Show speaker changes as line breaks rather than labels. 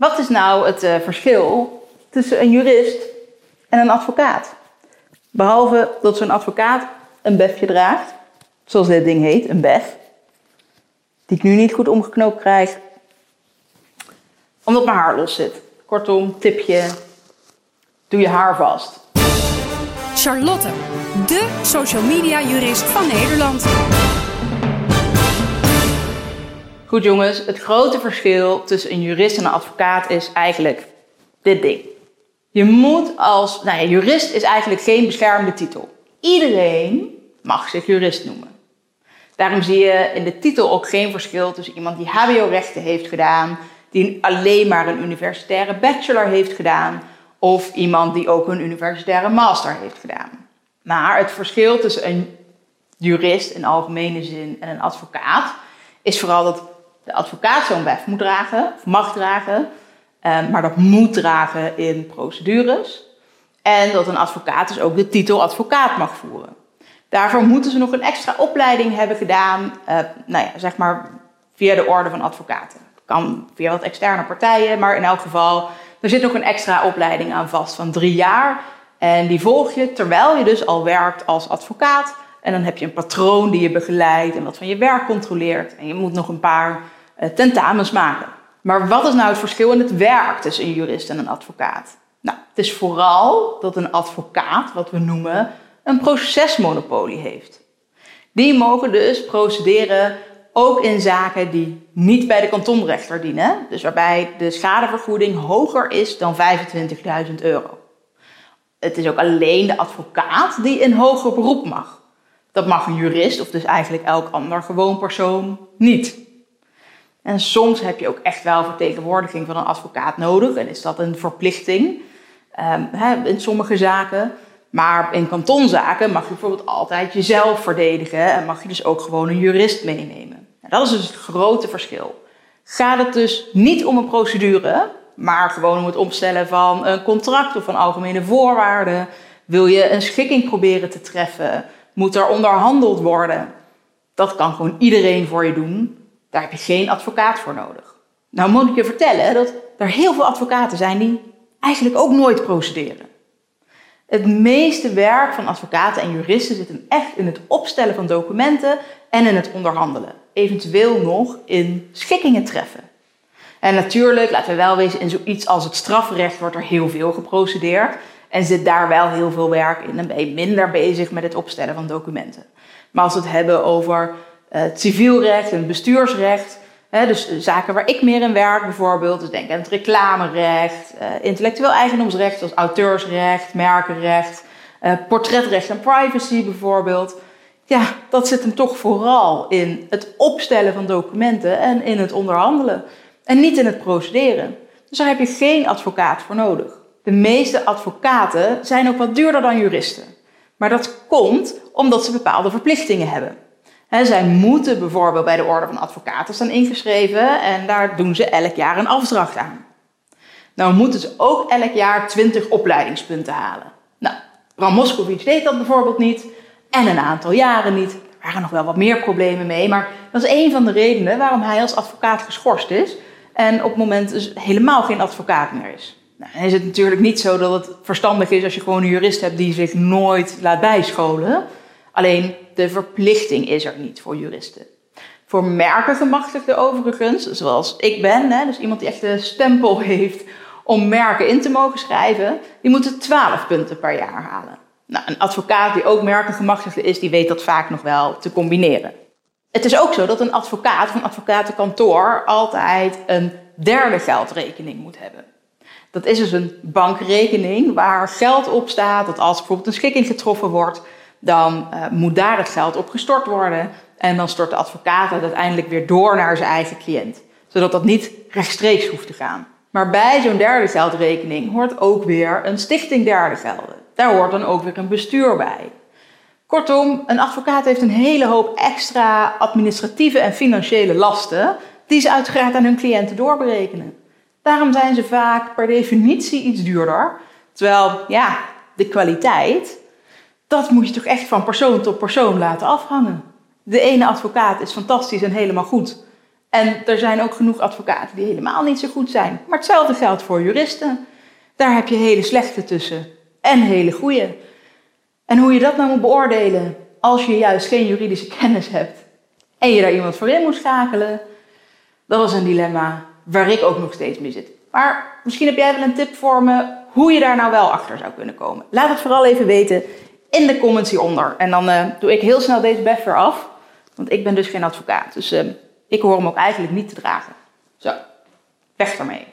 Wat is nou het uh, verschil tussen een jurist en een advocaat? Behalve dat zo'n advocaat een befje draagt, zoals dit ding heet, een bef, die ik nu niet goed omgeknoopt krijg, omdat mijn haar los zit. Kortom, tipje, doe je haar vast.
Charlotte, de social media jurist van Nederland.
Goed jongens, het grote verschil tussen een jurist en een advocaat is eigenlijk dit ding. Je moet als, nou ja, jurist is eigenlijk geen beschermde titel. Iedereen mag zich jurist noemen. Daarom zie je in de titel ook geen verschil tussen iemand die HBO-rechten heeft gedaan, die alleen maar een universitaire bachelor heeft gedaan, of iemand die ook een universitaire master heeft gedaan. Maar het verschil tussen een jurist in algemene zin en een advocaat is vooral dat de advocaat zo'n bef moet dragen, of mag dragen, ehm, maar dat moet dragen in procedures. En dat een advocaat dus ook de titel advocaat mag voeren. Daarvoor moeten ze nog een extra opleiding hebben gedaan, uh, nou ja, zeg maar via de orde van advocaten. Kan via wat externe partijen, maar in elk geval, er zit nog een extra opleiding aan vast van drie jaar. En die volg je terwijl je dus al werkt als advocaat. En dan heb je een patroon die je begeleidt en wat van je werk controleert. En je moet nog een paar tentamens maken. Maar wat is nou het verschil in het werk tussen een jurist en een advocaat? Nou, het is vooral dat een advocaat, wat we noemen, een procesmonopolie heeft. Die mogen dus procederen ook in zaken die niet bij de kantonrechter dienen, dus waarbij de schadevergoeding hoger is dan 25.000 euro. Het is ook alleen de advocaat die in hoger beroep mag. Dat mag een jurist of dus eigenlijk elk ander gewoon persoon niet. En soms heb je ook echt wel vertegenwoordiging van een advocaat nodig en is dat een verplichting um, in sommige zaken. Maar in kantonzaken mag je bijvoorbeeld altijd jezelf verdedigen en mag je dus ook gewoon een jurist meenemen. Nou, dat is dus het grote verschil. Gaat het dus niet om een procedure, maar gewoon om het opstellen van een contract of van algemene voorwaarden? Wil je een schikking proberen te treffen? Moet er onderhandeld worden? Dat kan gewoon iedereen voor je doen. Daar heb je geen advocaat voor nodig. Nou moet ik je vertellen dat er heel veel advocaten zijn die eigenlijk ook nooit procederen. Het meeste werk van advocaten en juristen zit hem echt in het opstellen van documenten en in het onderhandelen. Eventueel nog in schikkingen treffen. En natuurlijk, laten we wel wezen, in zoiets als het strafrecht wordt er heel veel geprocedeerd. En zit daar wel heel veel werk in en ben je minder bezig met het opstellen van documenten. Maar als we het hebben over uh, civielrecht en bestuursrecht, dus zaken waar ik meer in werk, bijvoorbeeld, dus denk aan het reclamerecht, uh, intellectueel eigendomsrecht, zoals auteursrecht, merkenrecht, uh, portretrecht en privacy bijvoorbeeld. Ja, dat zit hem toch vooral in het opstellen van documenten en in het onderhandelen. En niet in het procederen. Dus daar heb je geen advocaat voor nodig. De meeste advocaten zijn ook wat duurder dan juristen. Maar dat komt omdat ze bepaalde verplichtingen hebben zij moeten bijvoorbeeld bij de Orde van Advocaten staan ingeschreven en daar doen ze elk jaar een afdracht aan. Nou moeten ze ook elk jaar 20 opleidingspunten halen. Nou, Bram Moskowitz deed dat bijvoorbeeld niet en een aantal jaren niet. Er waren nog wel wat meer problemen mee, maar dat is een van de redenen waarom hij als advocaat geschorst is en op het moment dus helemaal geen advocaat meer is. Nou, dan is het natuurlijk niet zo dat het verstandig is als je gewoon een jurist hebt die zich nooit laat bijscholen. Alleen de verplichting is er niet voor juristen. Voor merkengemachtigden overigens, zoals ik ben, hè, dus iemand die echt de stempel heeft om merken in te mogen schrijven, die moeten 12 punten per jaar halen. Nou, een advocaat die ook merkengemachtigde is, die weet dat vaak nog wel te combineren. Het is ook zo dat een advocaat een advocatenkantoor altijd een derde geldrekening moet hebben. Dat is dus een bankrekening waar geld op staat, dat als bijvoorbeeld een schikking getroffen wordt, dan uh, moet daar het geld op gestort worden. En dan stort de advocaat het uiteindelijk weer door naar zijn eigen cliënt. Zodat dat niet rechtstreeks hoeft te gaan. Maar bij zo'n derde geldrekening hoort ook weer een stichting derde gelden. Daar hoort dan ook weer een bestuur bij. Kortom, een advocaat heeft een hele hoop extra administratieve en financiële lasten die ze uiteraard aan hun cliënten doorberekenen. Daarom zijn ze vaak per definitie iets duurder. Terwijl, ja, de kwaliteit, dat moet je toch echt van persoon tot persoon laten afhangen. De ene advocaat is fantastisch en helemaal goed. En er zijn ook genoeg advocaten die helemaal niet zo goed zijn. Maar hetzelfde geldt voor juristen. Daar heb je hele slechte tussen en hele goede. En hoe je dat nou moet beoordelen als je juist geen juridische kennis hebt en je daar iemand voor in moet schakelen, dat was een dilemma waar ik ook nog steeds mee zit. Maar misschien heb jij wel een tip voor me hoe je daar nou wel achter zou kunnen komen. Laat het vooral even weten in de comments hieronder. En dan uh, doe ik heel snel deze bef weer af, want ik ben dus geen advocaat. Dus uh, ik hoor hem ook eigenlijk niet te dragen. Zo, weg ermee.